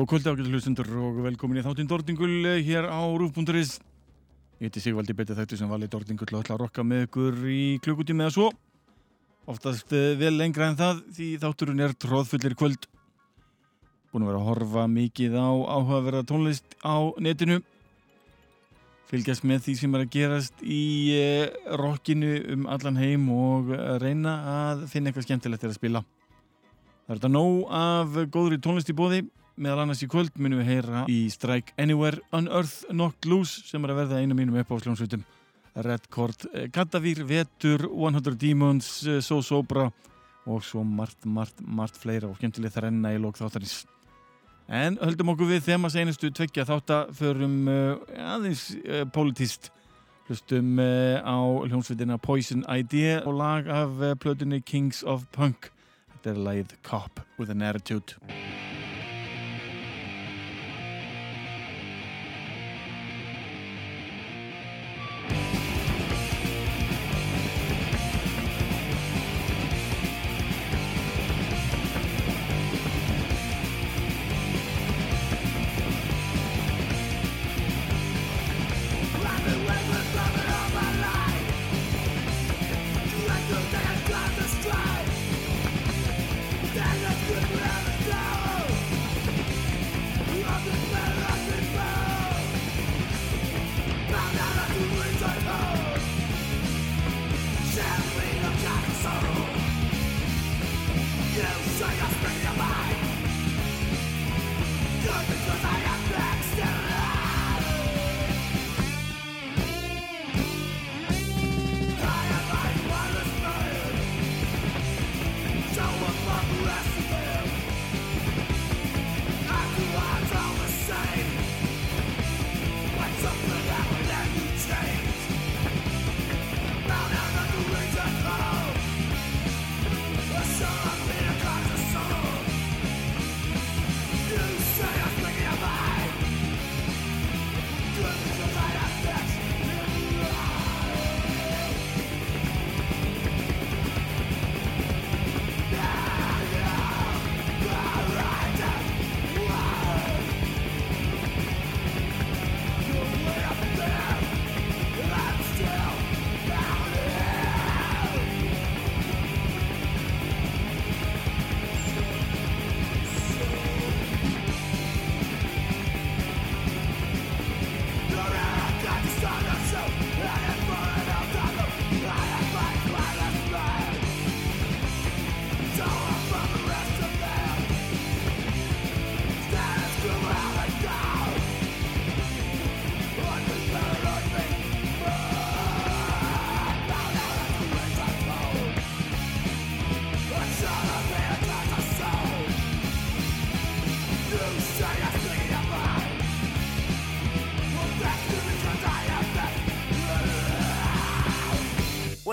Góð kvöldi ákveðið hlustundur og velkomin í þáttinn Dordingul eh, hér á Rúf.is Ég heiti Sigvaldi Betið Þættu sem vali Dordingul og ætla að rokka með ykkur í klukkutími eða svo. Oftast eh, vel lengra en það því þátturinn er tróðfullir kvöld. Búin að vera að horfa mikið á áhugaverða tónlist á netinu. Fylgjast með því sem er að gerast í eh, rockinu um allan heim og reyna að finna eitthvað skemmtilegt til að spila. Það er þetta nóg af góðri tónlist í bóði meðal annars í kvöld munum við heyra í Strike Anywhere Unearth Knocked Loose sem er að verða einu mínum upp á sljónsveitum Red Chord, Katavir, Vetur 100 Demons, So Sobra og svo margt, margt, margt fleira og skemmtileg þrenna í lók þáttarins. En höldum okkur við þegar maður senustu tveggja þáttar förum uh, aðeins uh, politist hlustum á hljónsveitina Poison Idea og lag af plötunni Kings of Punk. Þetta er lagið Cop with an Attitude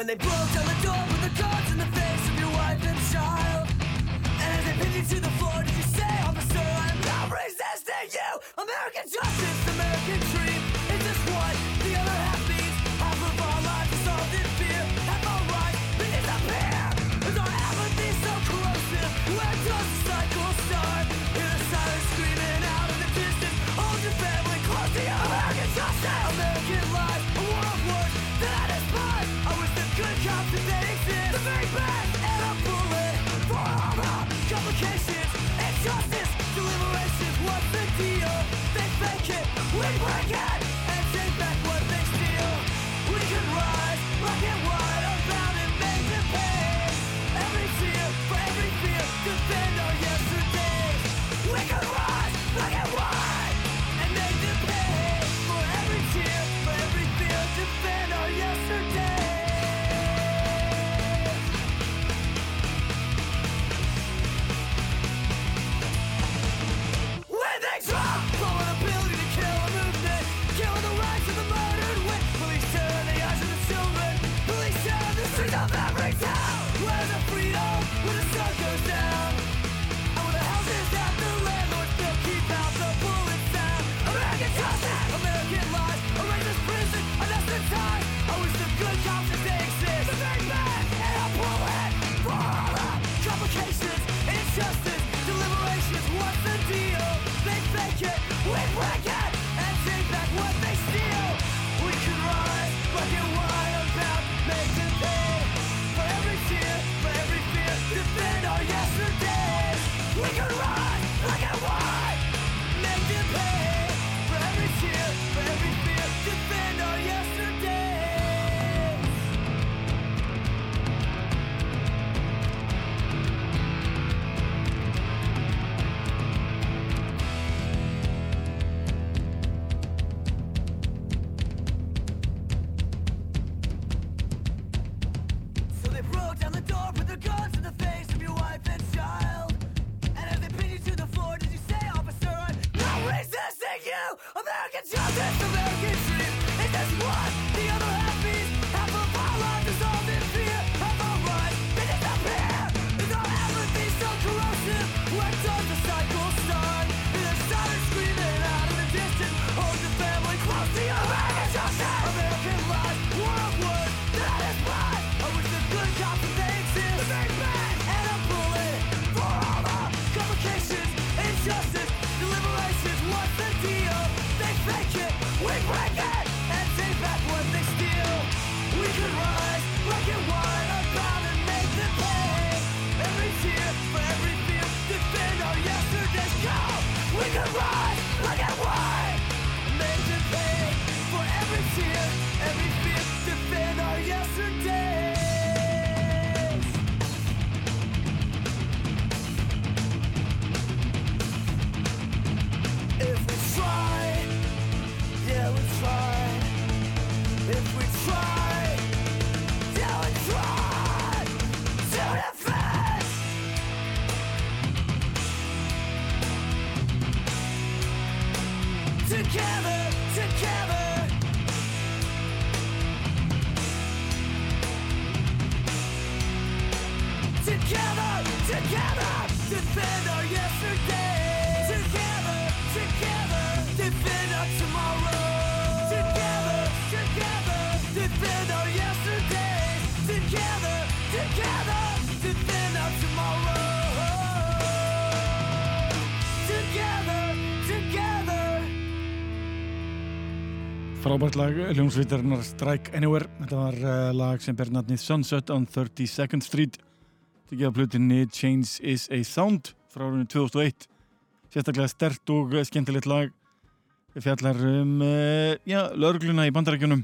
they broke Frábært lag hljómsveitarinnar Strike Anywhere. Þetta var uh, lag sem ber nafnið Sunset on 32nd Street. Tekið af plutinni Change is a Sound frá árunni 2001. Sérstaklega stert og uh, skemmtilegt lag. Fjallar um uh, já, lögluna í bandarækjunum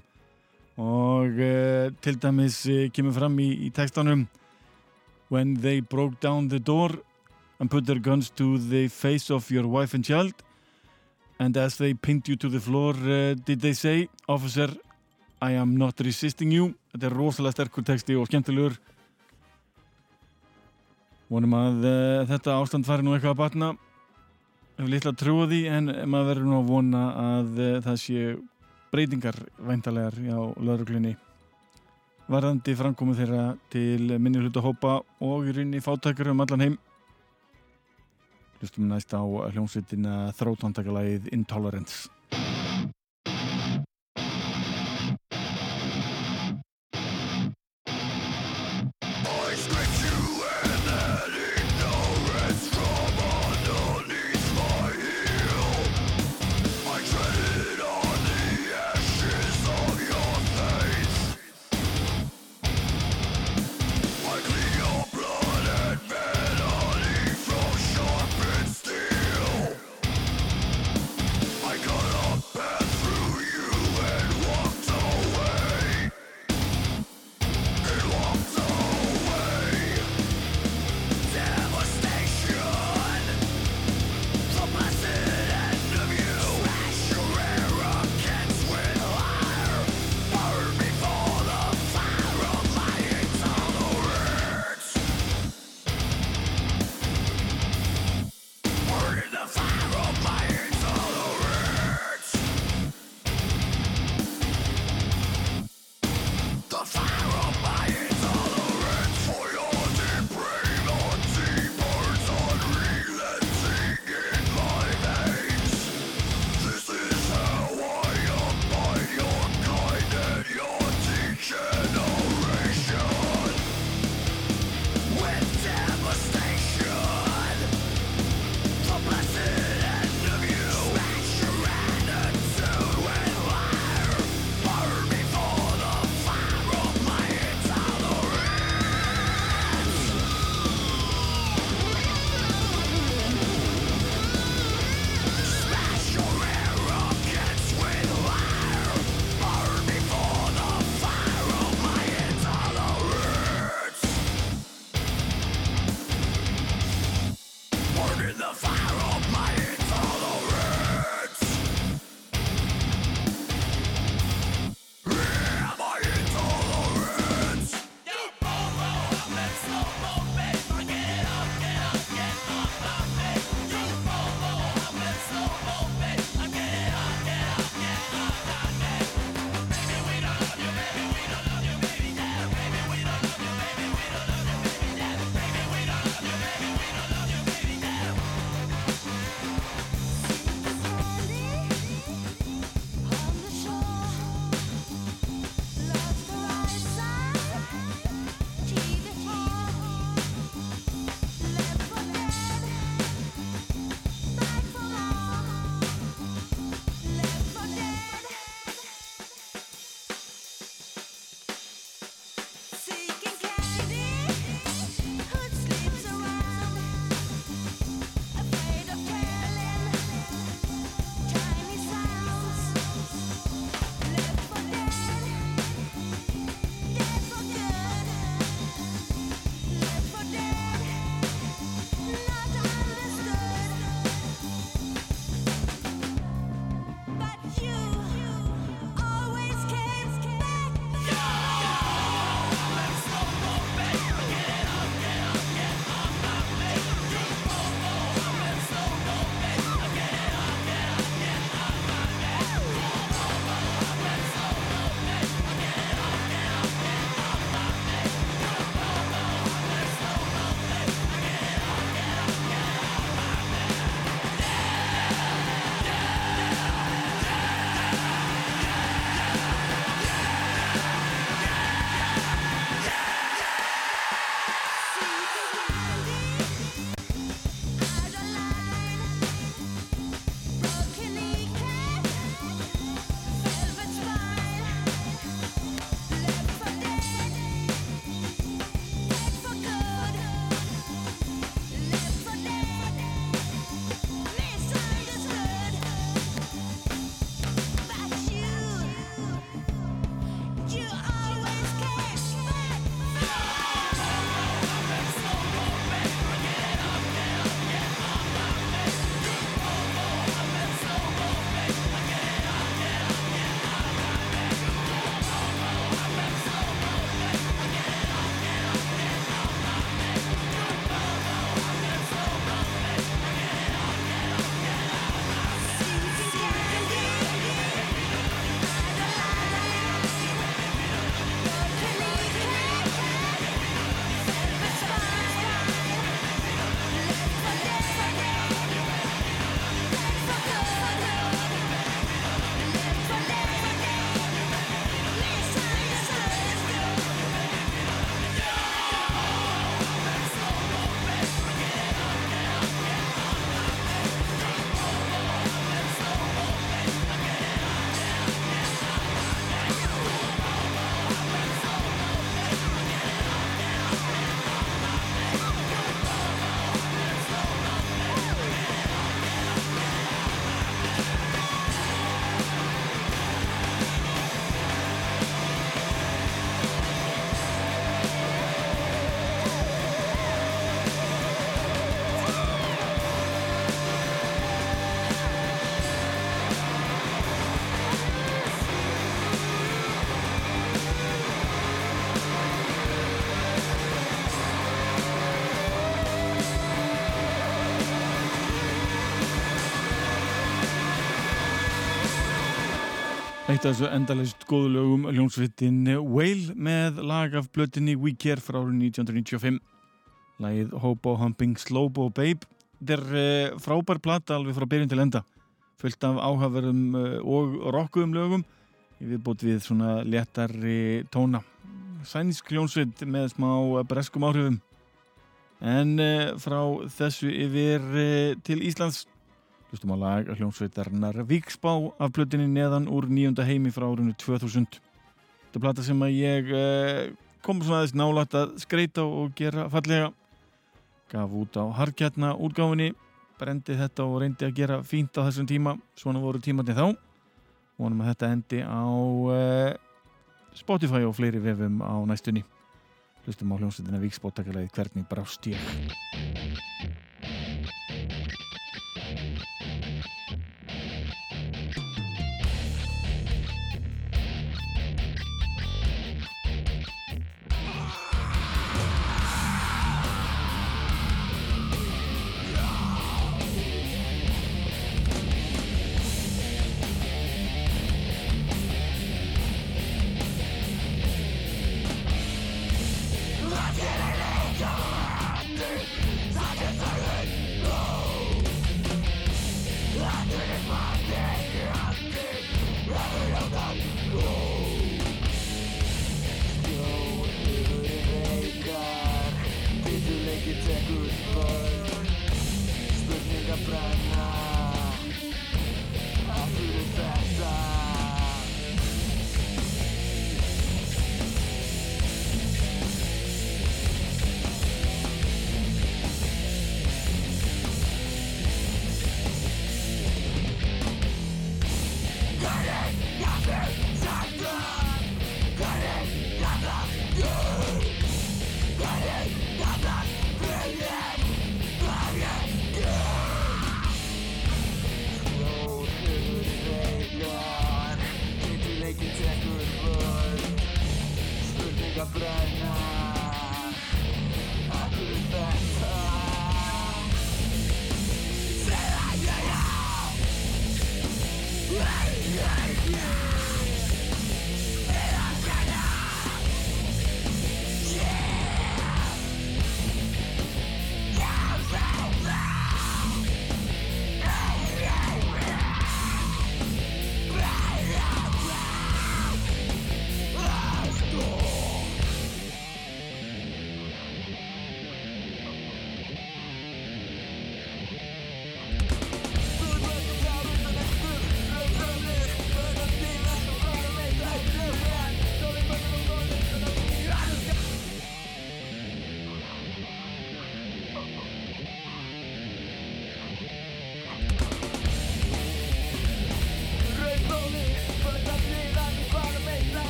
og uh, til dæmis kemur fram í, í textanum When they broke down the door and put their guns to the face of your wife and child And as they pinned you to the floor, uh, did they say, officer, I am not resisting you. Þetta er rosalega sterkur texti og skemmtilegur. Vonum að uh, þetta ástand fari nú eitthvað að batna. Hefur litla trúa því en maður verður nú að vona að uh, það sé breytingar væntalegar á lauruglunni. Varðandi framkomu þeirra til minni hluta hópa og í rauninni fátækar um allan heim. Hlustum næst á hljómsveitina þróttantakalagið Intolerance. Eitt af þessu endalist góðu lögum hljónsvittin Whale með lag af blötinni We Care frá árið 1995 Lagið Hobo Humping Slowbo Babe. Þetta er uh, frábær plata alveg frá byrjun til enda fullt af áhaverum uh, og rockuðum lögum við bútt við svona léttari tóna. Sænsk hljónsvitt með smá breskum áhrifum. En uh, frá þessu yfir til Íslands hlustum á lag hljómsveitarnar Víksbá af plötinni neðan úr nýjunda heimi frá árinu 2000 þetta er plata sem að ég uh, kom svona aðeins nálægt að skreita og gera fallega. Gaf út á harkjarna útgáfinni brendi þetta og reyndi að gera fínt á þessum tíma. Svona voru tímandi þá. Vonum að þetta endi á uh, Spotify og fleiri vefum á næstunni. Hlustum á hljómsveitina Víksbá takkilegið hvernig brást ég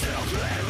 children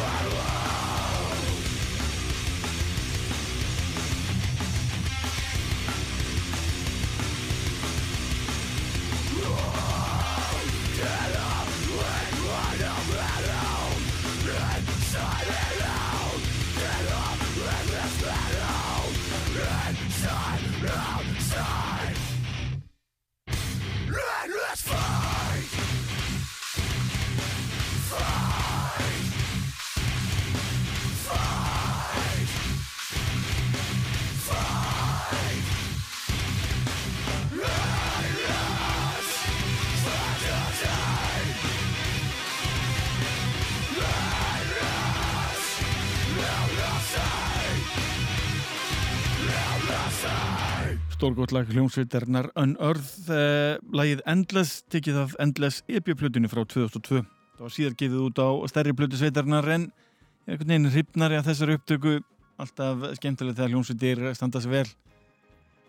Stórgótt lag hljómsveitarnar Unearth uh, lagið Endless tekið af Endless EP-plötunni frá 2002 það var síðar gefið út á stærri plötu sveitarnar en er einhvern veginn hrifnari að þessar upptöku. Alltaf skemmtilegt þegar hljómsveitir standa sig vel.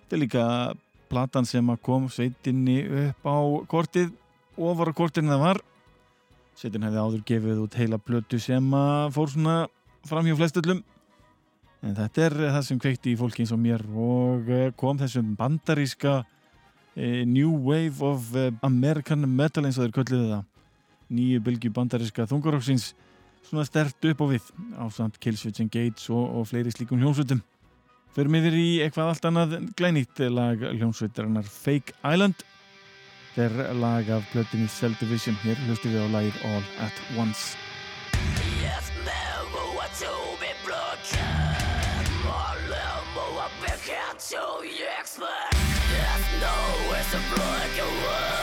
Þetta er líka platan sem kom sveitinni upp á kortið ofar á kortinu það var. Sveitin hefði áður gefið út heila plötu sem fór svona fram hjá flestullum en þetta er það sem kveikti í fólki eins og mér og eh, kom þessum bandaríska eh, New Wave of eh, American Metal eins og þeir kölluðu það. Nýju bylgi bandaríska þungaróksins svona stert upp á við á samt Killswitch Engage og, og fleiri slíkum hljómsveitum. Förum yfir í eitthvað allt annað glænýtt lag hljómsveitarinnar Fake Island. Er lag af plötinni Cell Division. Hér hlustum við á lagið All at Once no way to break a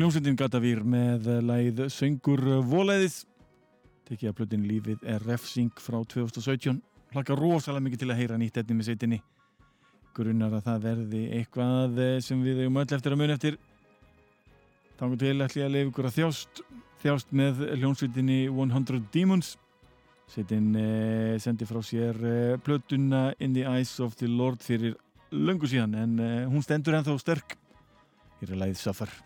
Hljómsveitin Gatavýr með læð Söngur Voleiðis. Tekið að plötin Lífið er refsing frá 2017 hlaka rosalega mikið til að heyra nýtt etni með sveitinni. Grunnar að það verði eitthvað sem við eigum öll eftir að muni eftir. Þannig til ætli að leifa ykkur að þjást þjást með hljónsveitinni 100 Demons. Sveitin eh, sendi frá sér eh, plötuna In the Eyes of the Lord fyrir löngu síðan en eh, hún stendur ennþá sterk. Hér er lagið Safar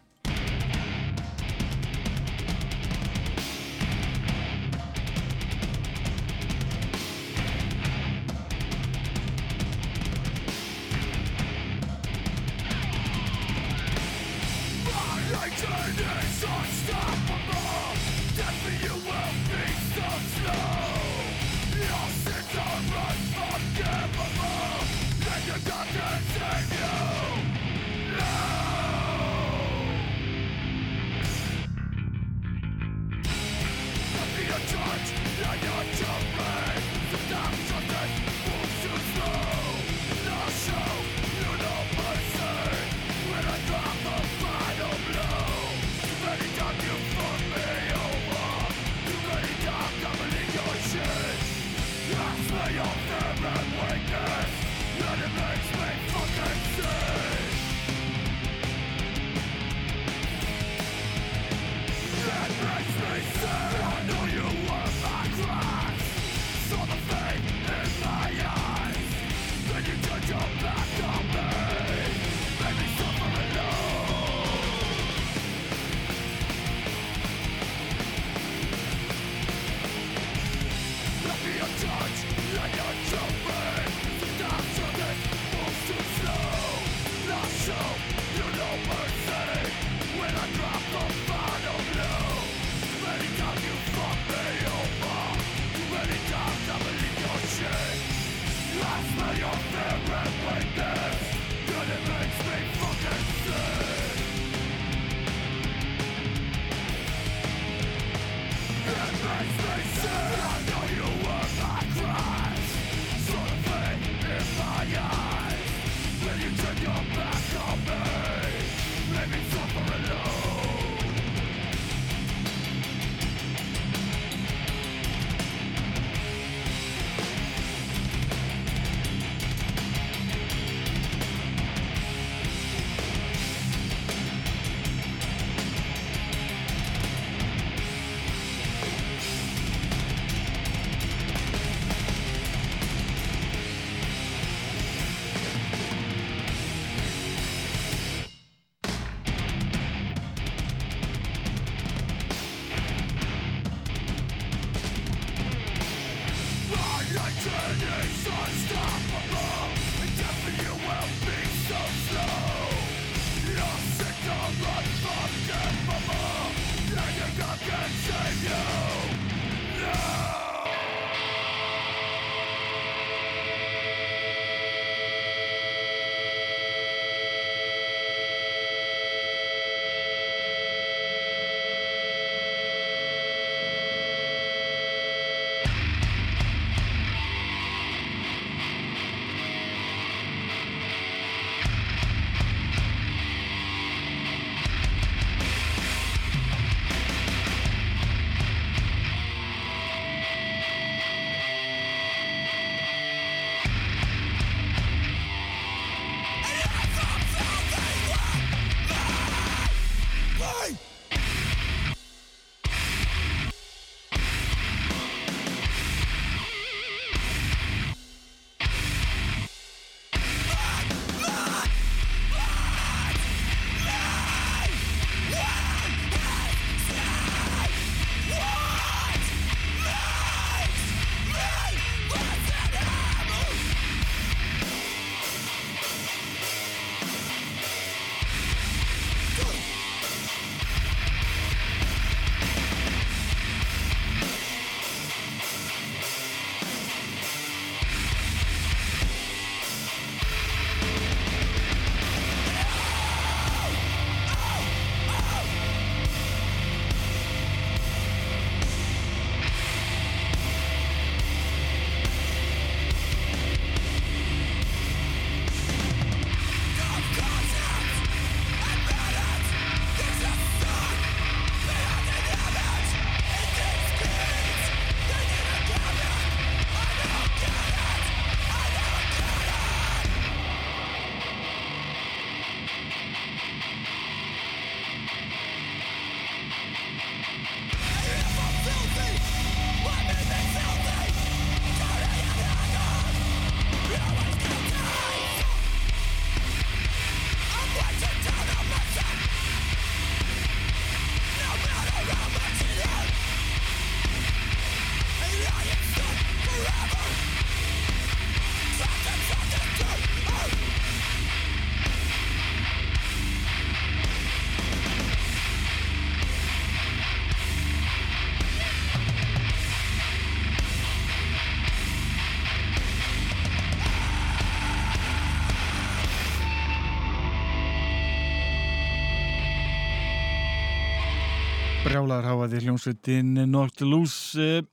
brjálaður háaði hljómsveitin Nortloose eh,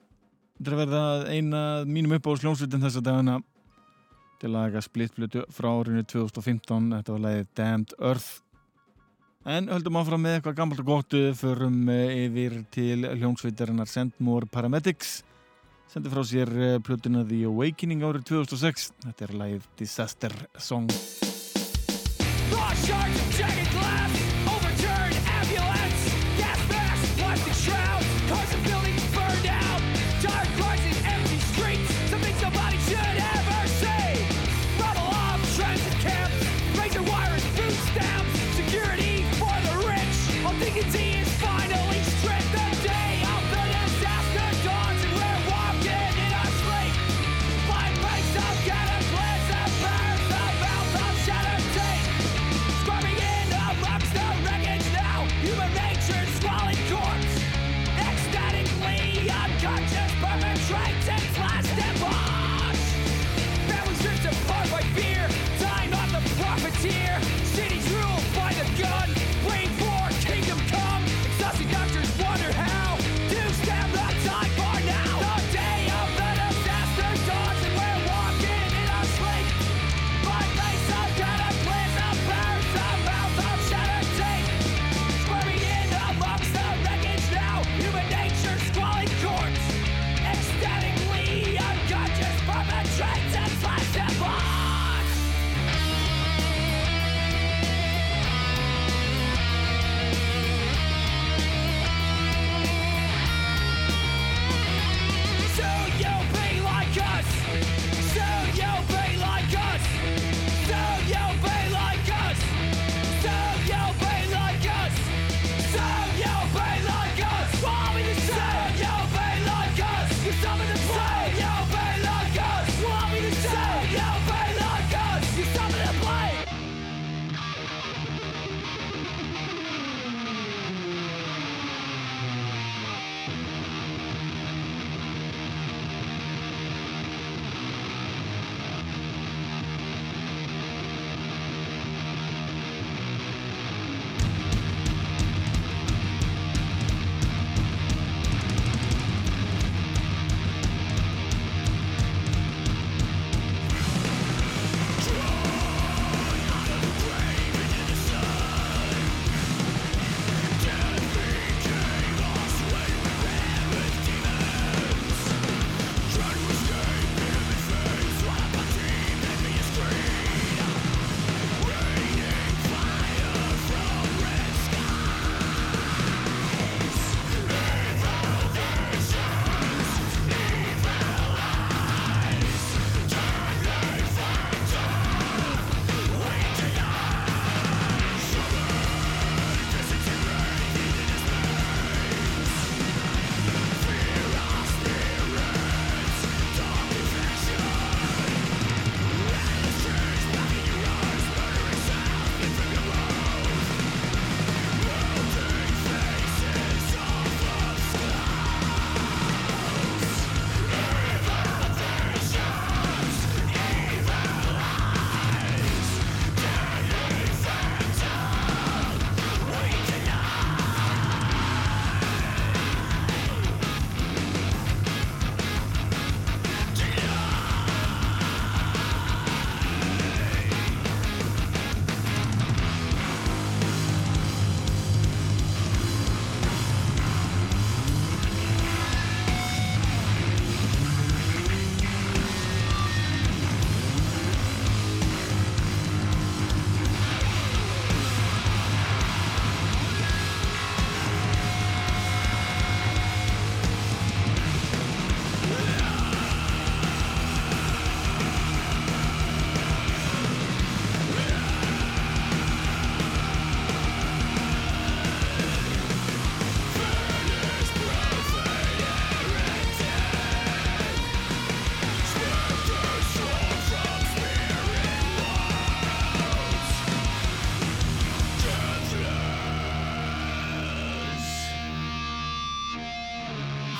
þetta er að verða eina mínum upp á hljómsveitin þessa dagana til að ega splittflutu frá árinu 2015 þetta var leiðið Damned Earth. En höldum áfram með eitthvað gammalt og gott. Förum eh, yfir til hljómsveitarinnar Sendmore Paramedics. Sendi frá sér eh, plutuna The Awakening árið 2006 þetta er leiðið Disaster Song. Ross Sharks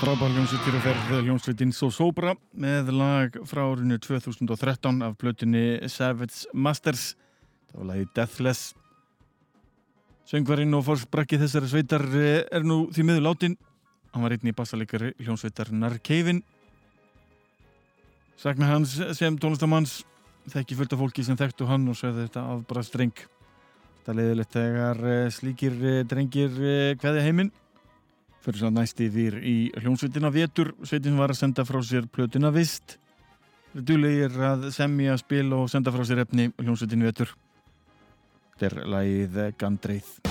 Frábær hljómsveitir og ferð eh, hljómsveitins og sóbra með lag frá árinu 2013 af blötunni Savage Masters. Það var lagi Deathless. Söngvarinn og fórsbrakki þessari sveitar eh, er nú því miður látin hann var einnig í bassalegari hljómsveitar Narkeivin Sagnar hans sem tónlistamanns þekki fullt af fólki sem þekktu hann og sveði þetta afbrast dreng Þetta leðilegt þegar eh, slíkir drengir hverði heiminn. Fyrir svo næst yfir í hljónsveitina Vetur, sveitin var að senda frá sér plötuna Vist. Dulegir að semja, spil og senda frá sér efni hljónsveitin Vetur. Þetta er lagið Gandreið.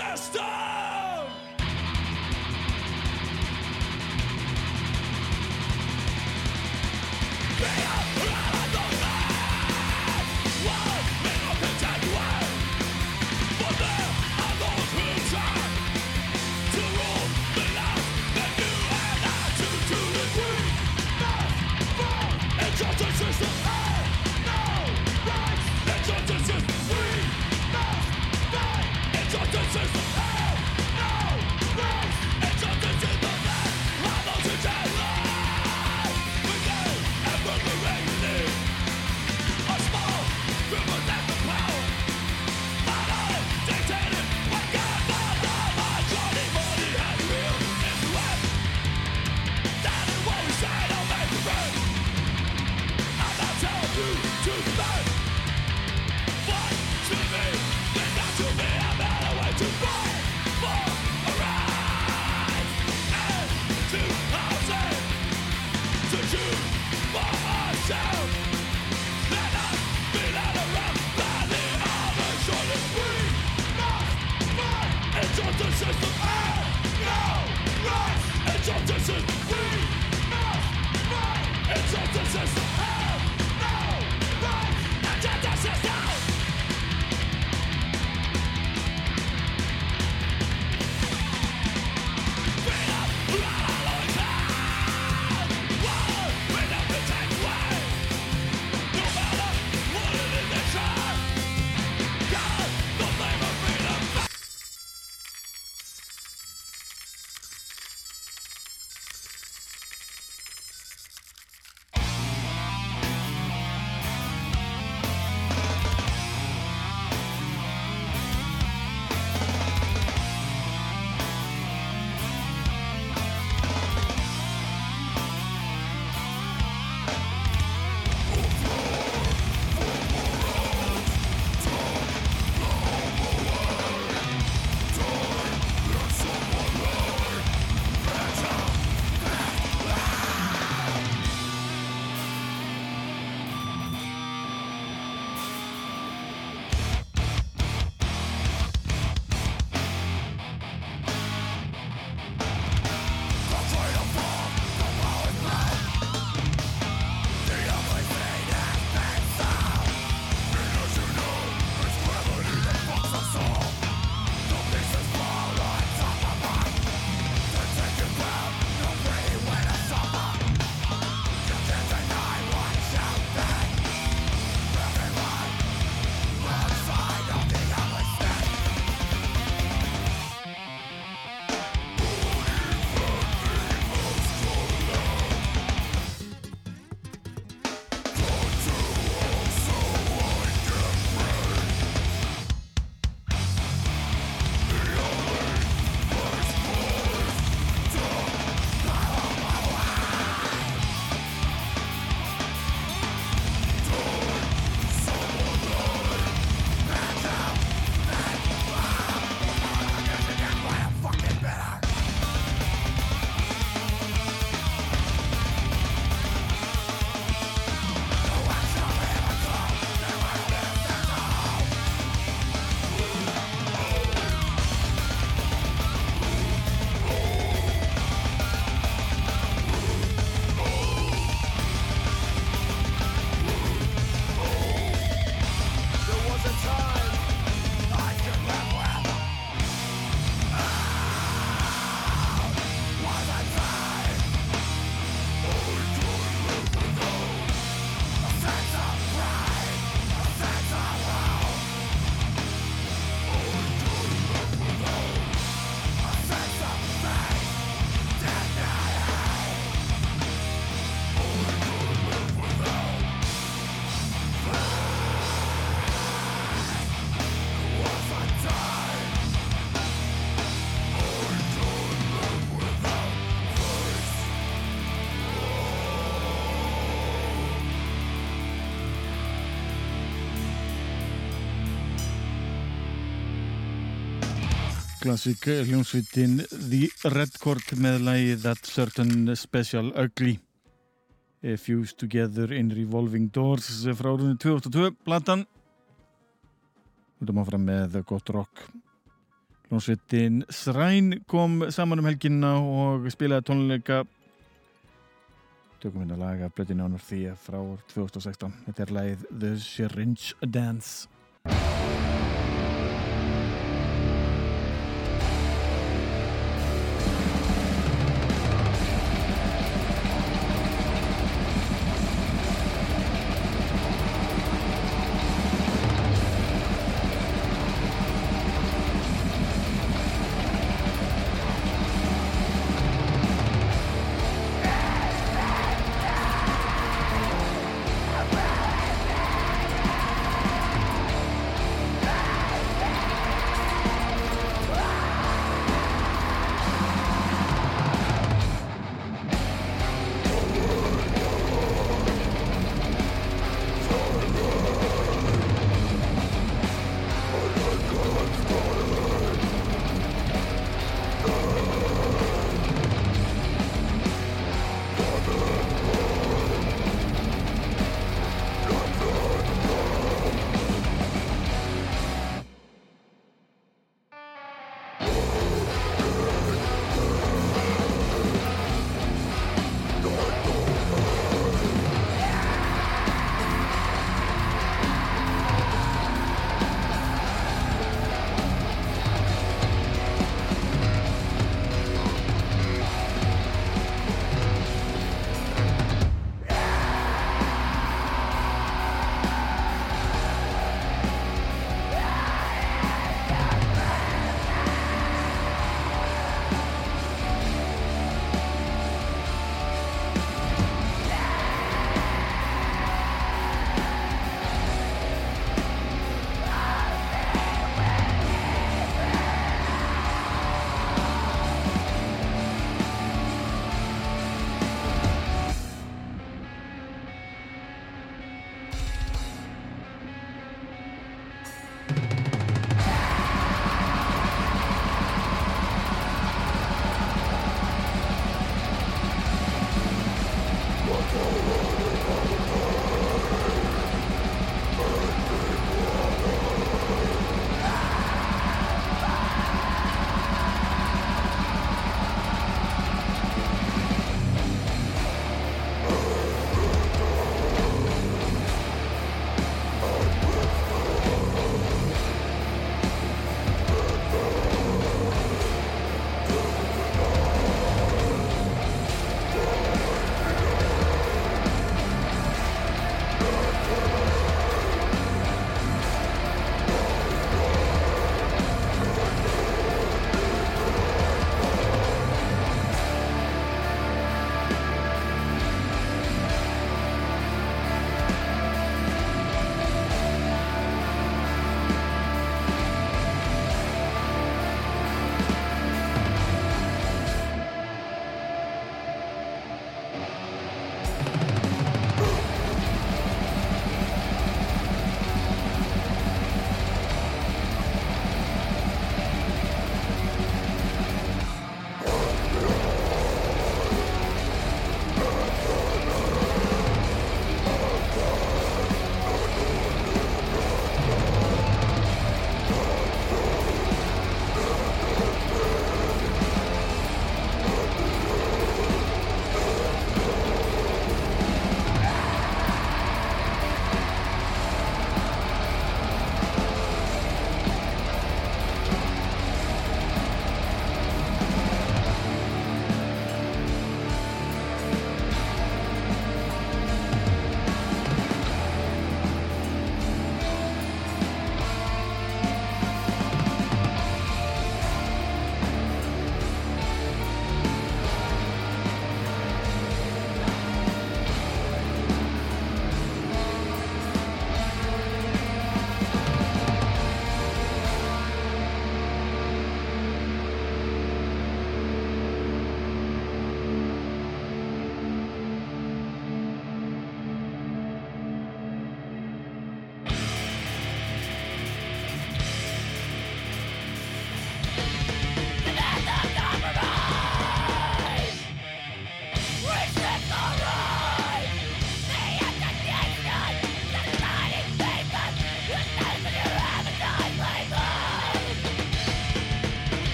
Manchester! Klassik hljómsveitin The Red Court með lagi That Certain Special Ugly. Eh, Fused Together in Revolving Doors frá árunni 2002 platan. Við erum áfram með gott rock. Hljómsveitin Sræn kom saman um helginna og spilaði tónleika. Tökum hérna lag af blöðinu ánur því frá 2016 þetta er lagið The Syringe Dance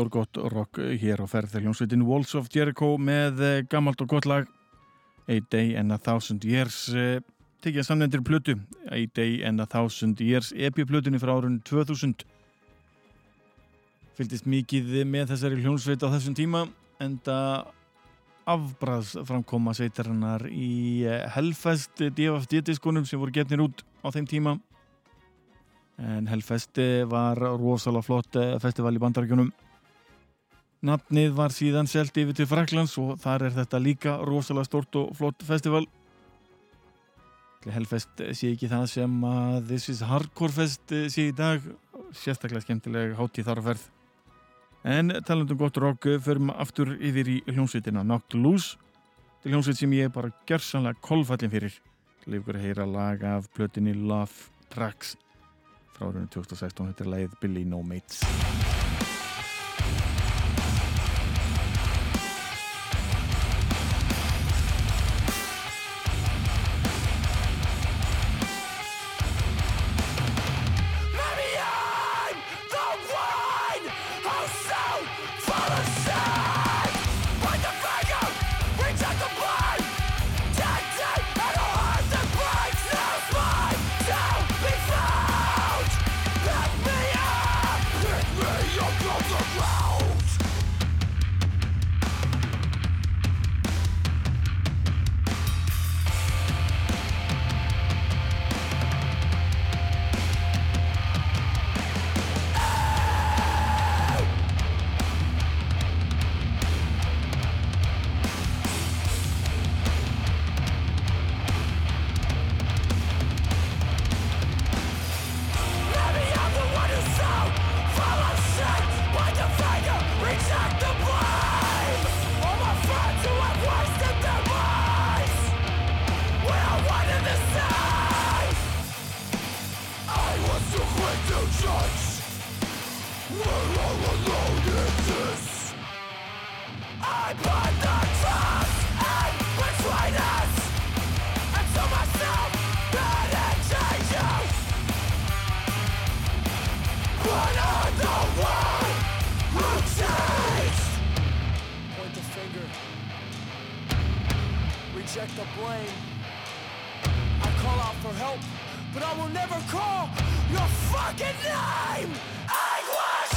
stórgott rock hér á ferð þegar hljómsveitin Walls of Jericho með eh, gammalt og gott lag. A Day and a Thousand Years eh, tekið samnefndir plötu. A Day and a Thousand Years EP-plötunni frá árun 2000 fylgdist mikið með þessari hljómsveit á þessum tíma enda afbræðs framkoma sveitarinnar í eh, Hellfest DFD-diskonum sem voru getnir út á þeim tíma. En Hellfest eh, var rosalega flott festival í bandarækjunum nafnið var síðan selt yfir til Fraklands og þar er þetta líka rosalega stort og flott festival. Hellfest sé ekki það sem að This is Hardcore Fest sé í dag. Sérstaklega skemmtileg hátíð þar að ferð. En talandum gott rock förum aftur yfir í hljómsveitina Knocked Loose. Til hljómsveit sem ég bara gersanlega kolfallin fyrir. Að heyra lag af plötinni Love Tracks frá árunni 2016 þetta er lagið Billy No Mates out for help, but I will never call your fucking name. Anguish.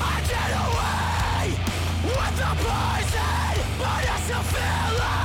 I get away with the poison, but I still feel like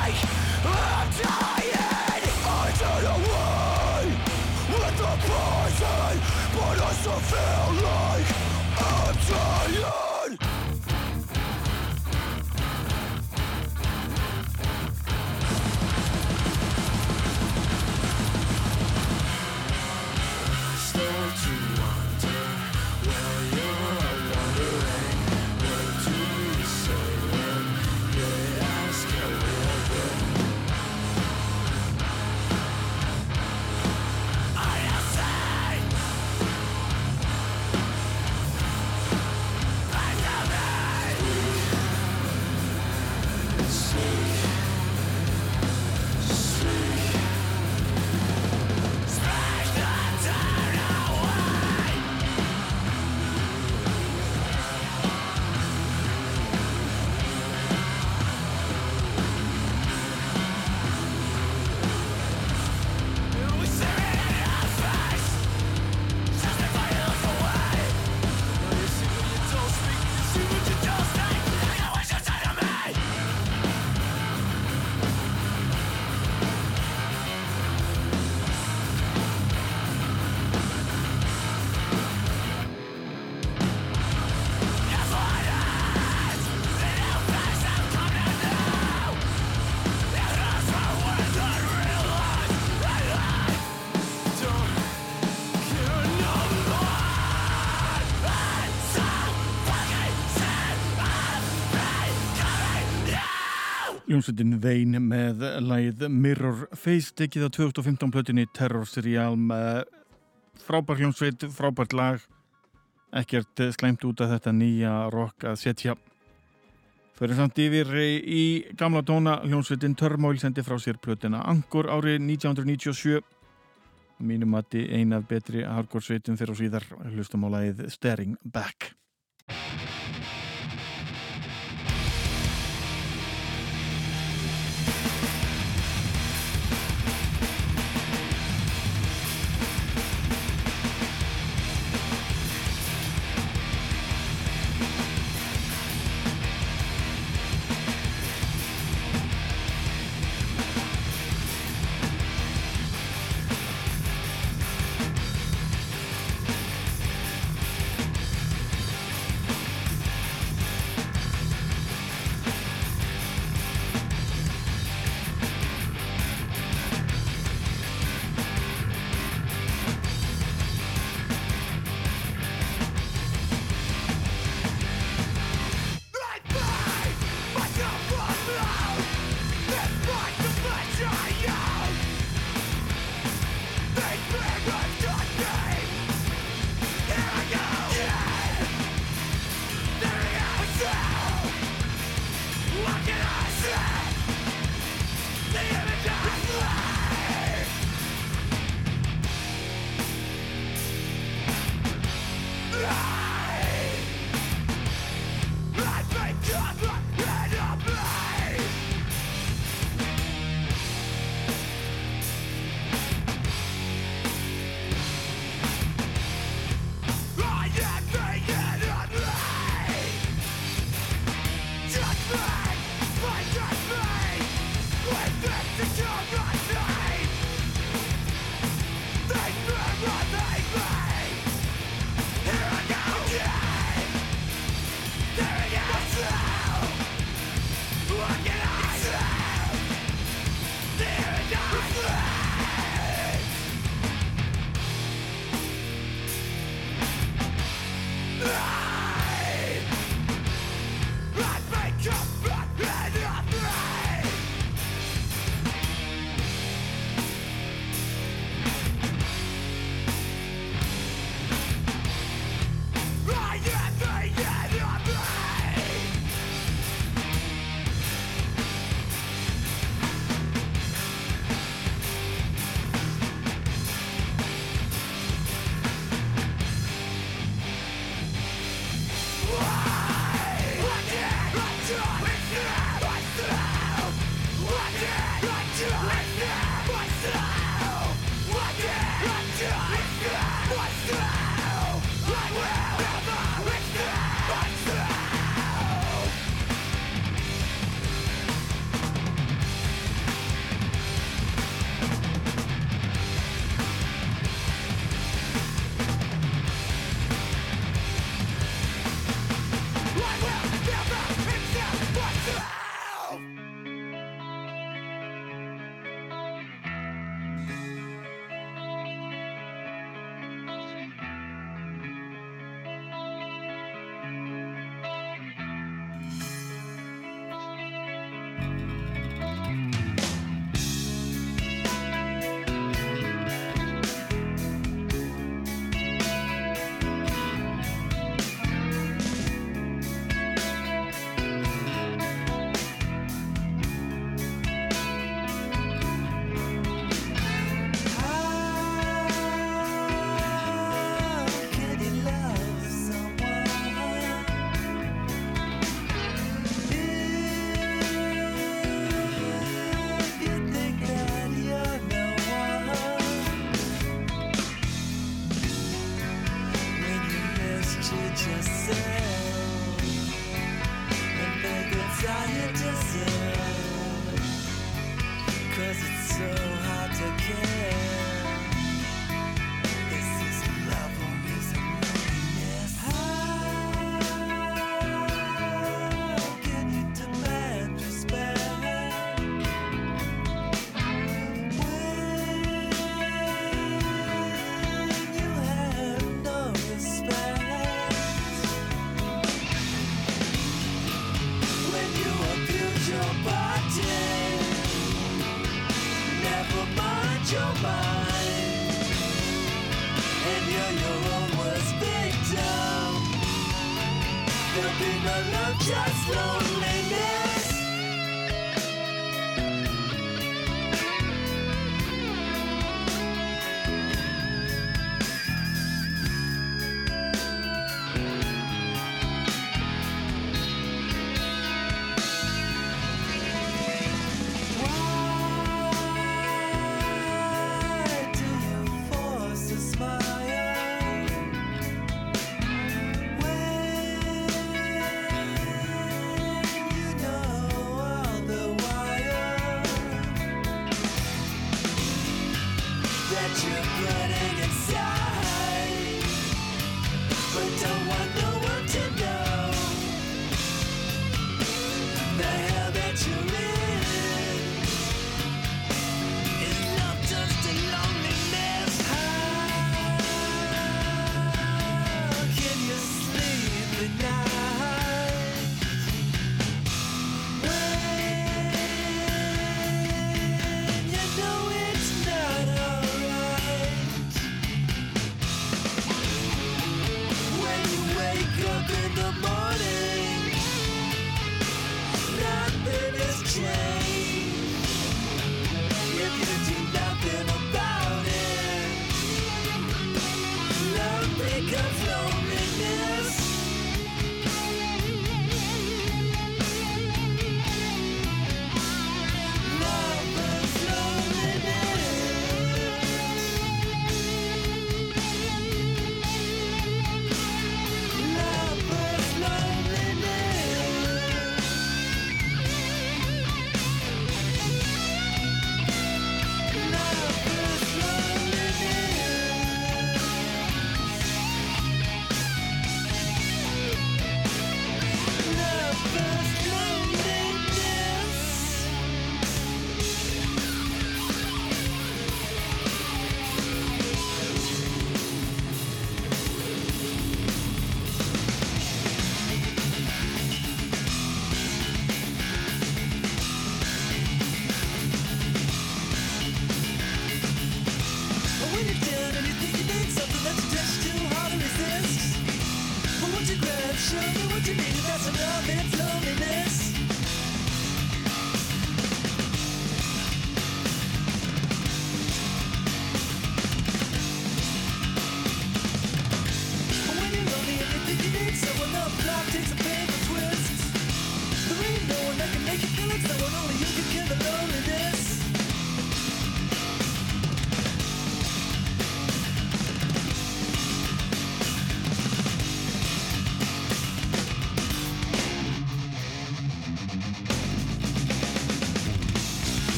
Ljónsveitin Vein með lagið Mirror Face tekið á 2015 plötinni Terror Serial með frábær hljómsveit, frábært lag. Ekkert slæmt út af þetta nýja rock að setja. Fyrir samt yfir í gamla tóna. Hljónsveitin Turmoil sendi frá sér plötina Angor árið 1997 mínum að eina af betri hardcore sveitum fyrir og síðar. Hlustum á lagið Staring Back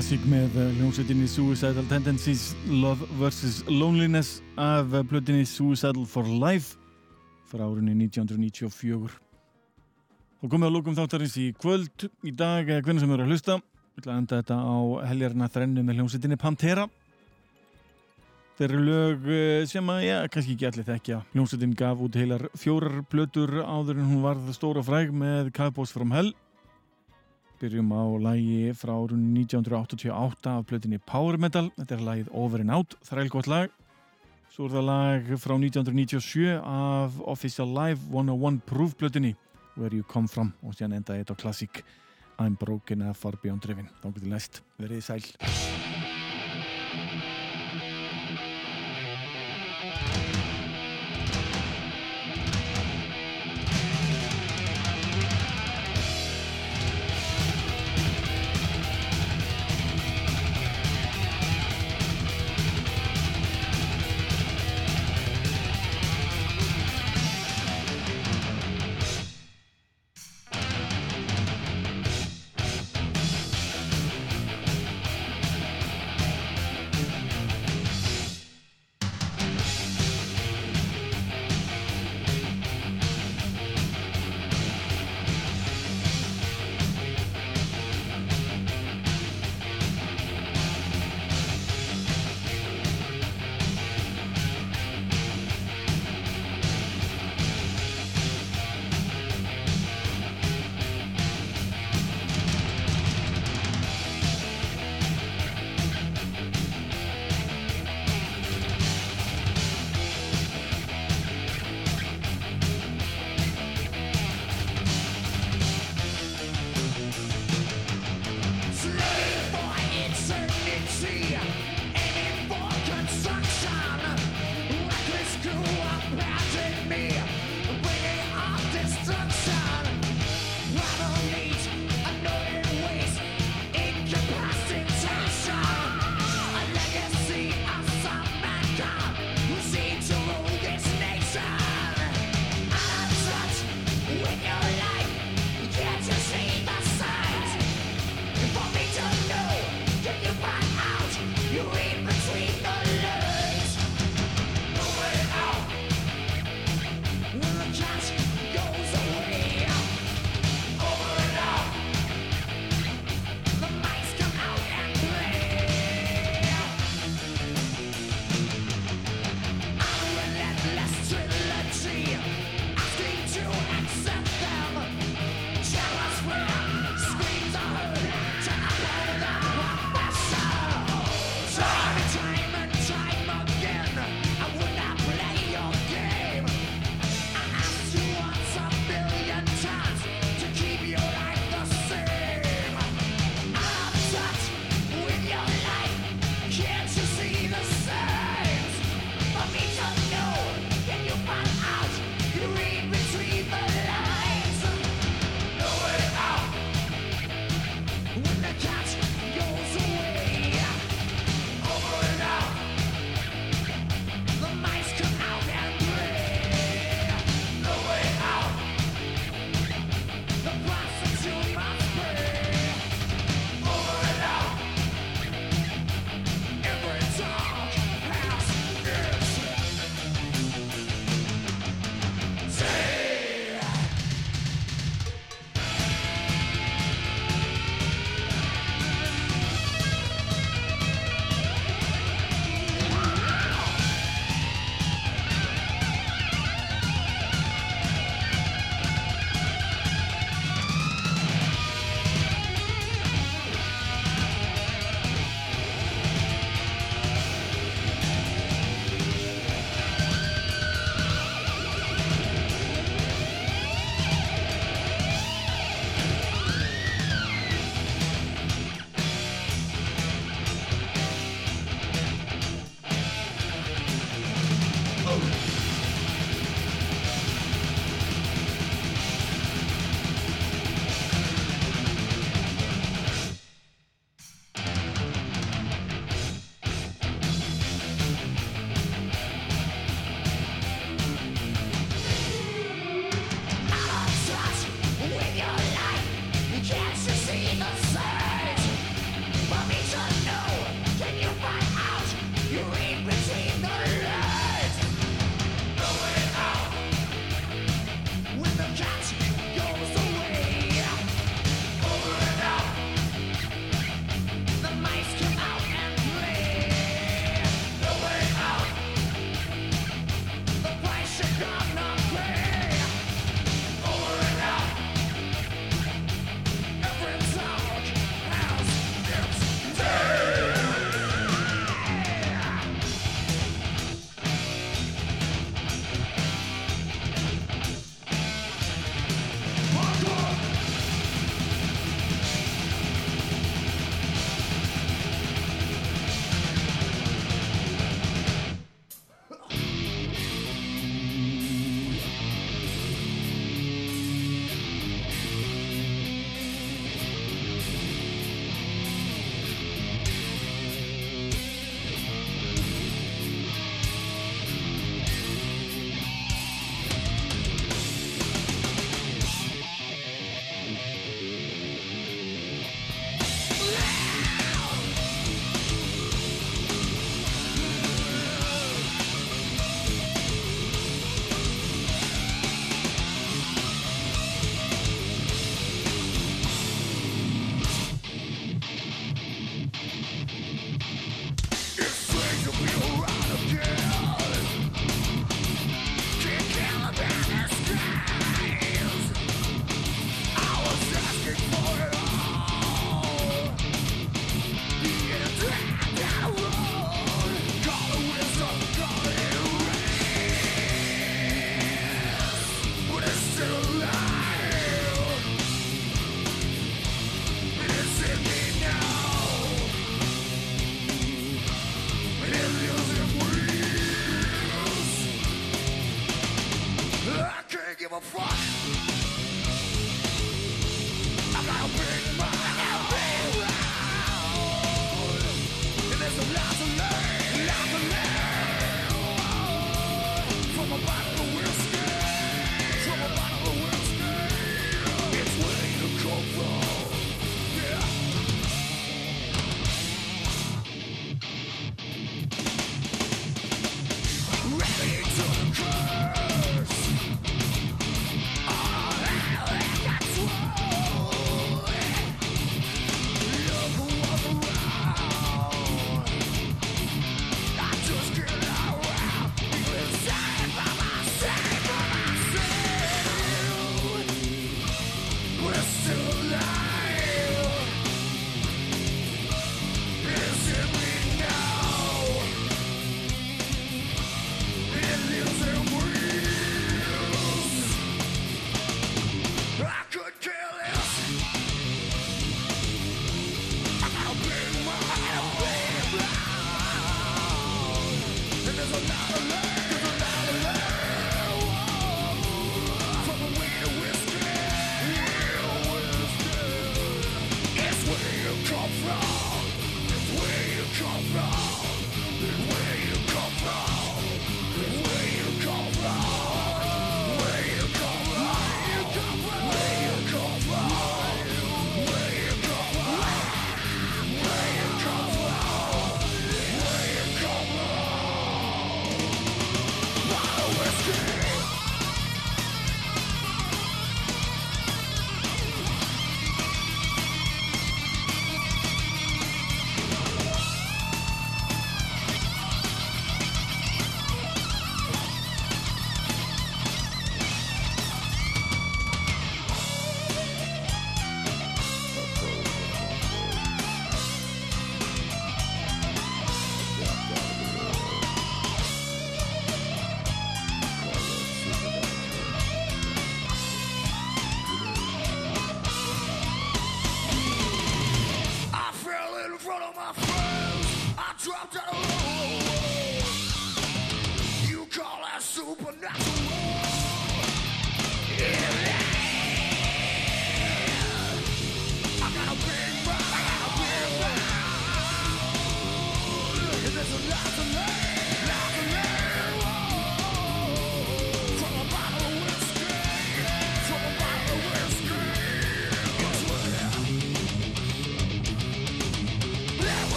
Klassík með eh, hljómsveitinni Suicidal Tendencies Love vs. Loneliness af eh, plötinni Suicidal for Life frá árunni 1994 og komið að lókum þáttarins í kvöld í dag eða hvernig sem eru að hlusta við ætla að enda þetta á heljarna þrennu með hljómsveitinni Pantera. Þeir eru lög eh, sem að, já, kannski ekki allir þekkja. Hljómsveitin gaf út heilar fjórar plötur áður en hún varð stóra fræg með Cowboys from Hell Byrjum á lægi frá árun 1988 af plötinni Power Metal. Þetta er lægið Over and Out, þræl gott lag. Svo er það lag frá 1997 af Official Live 101 Proof plötinni Where You Come From og síðan enda þetta á klassík I'm Broken eða Far Beyond Driven. Þá getur næst verið sæl.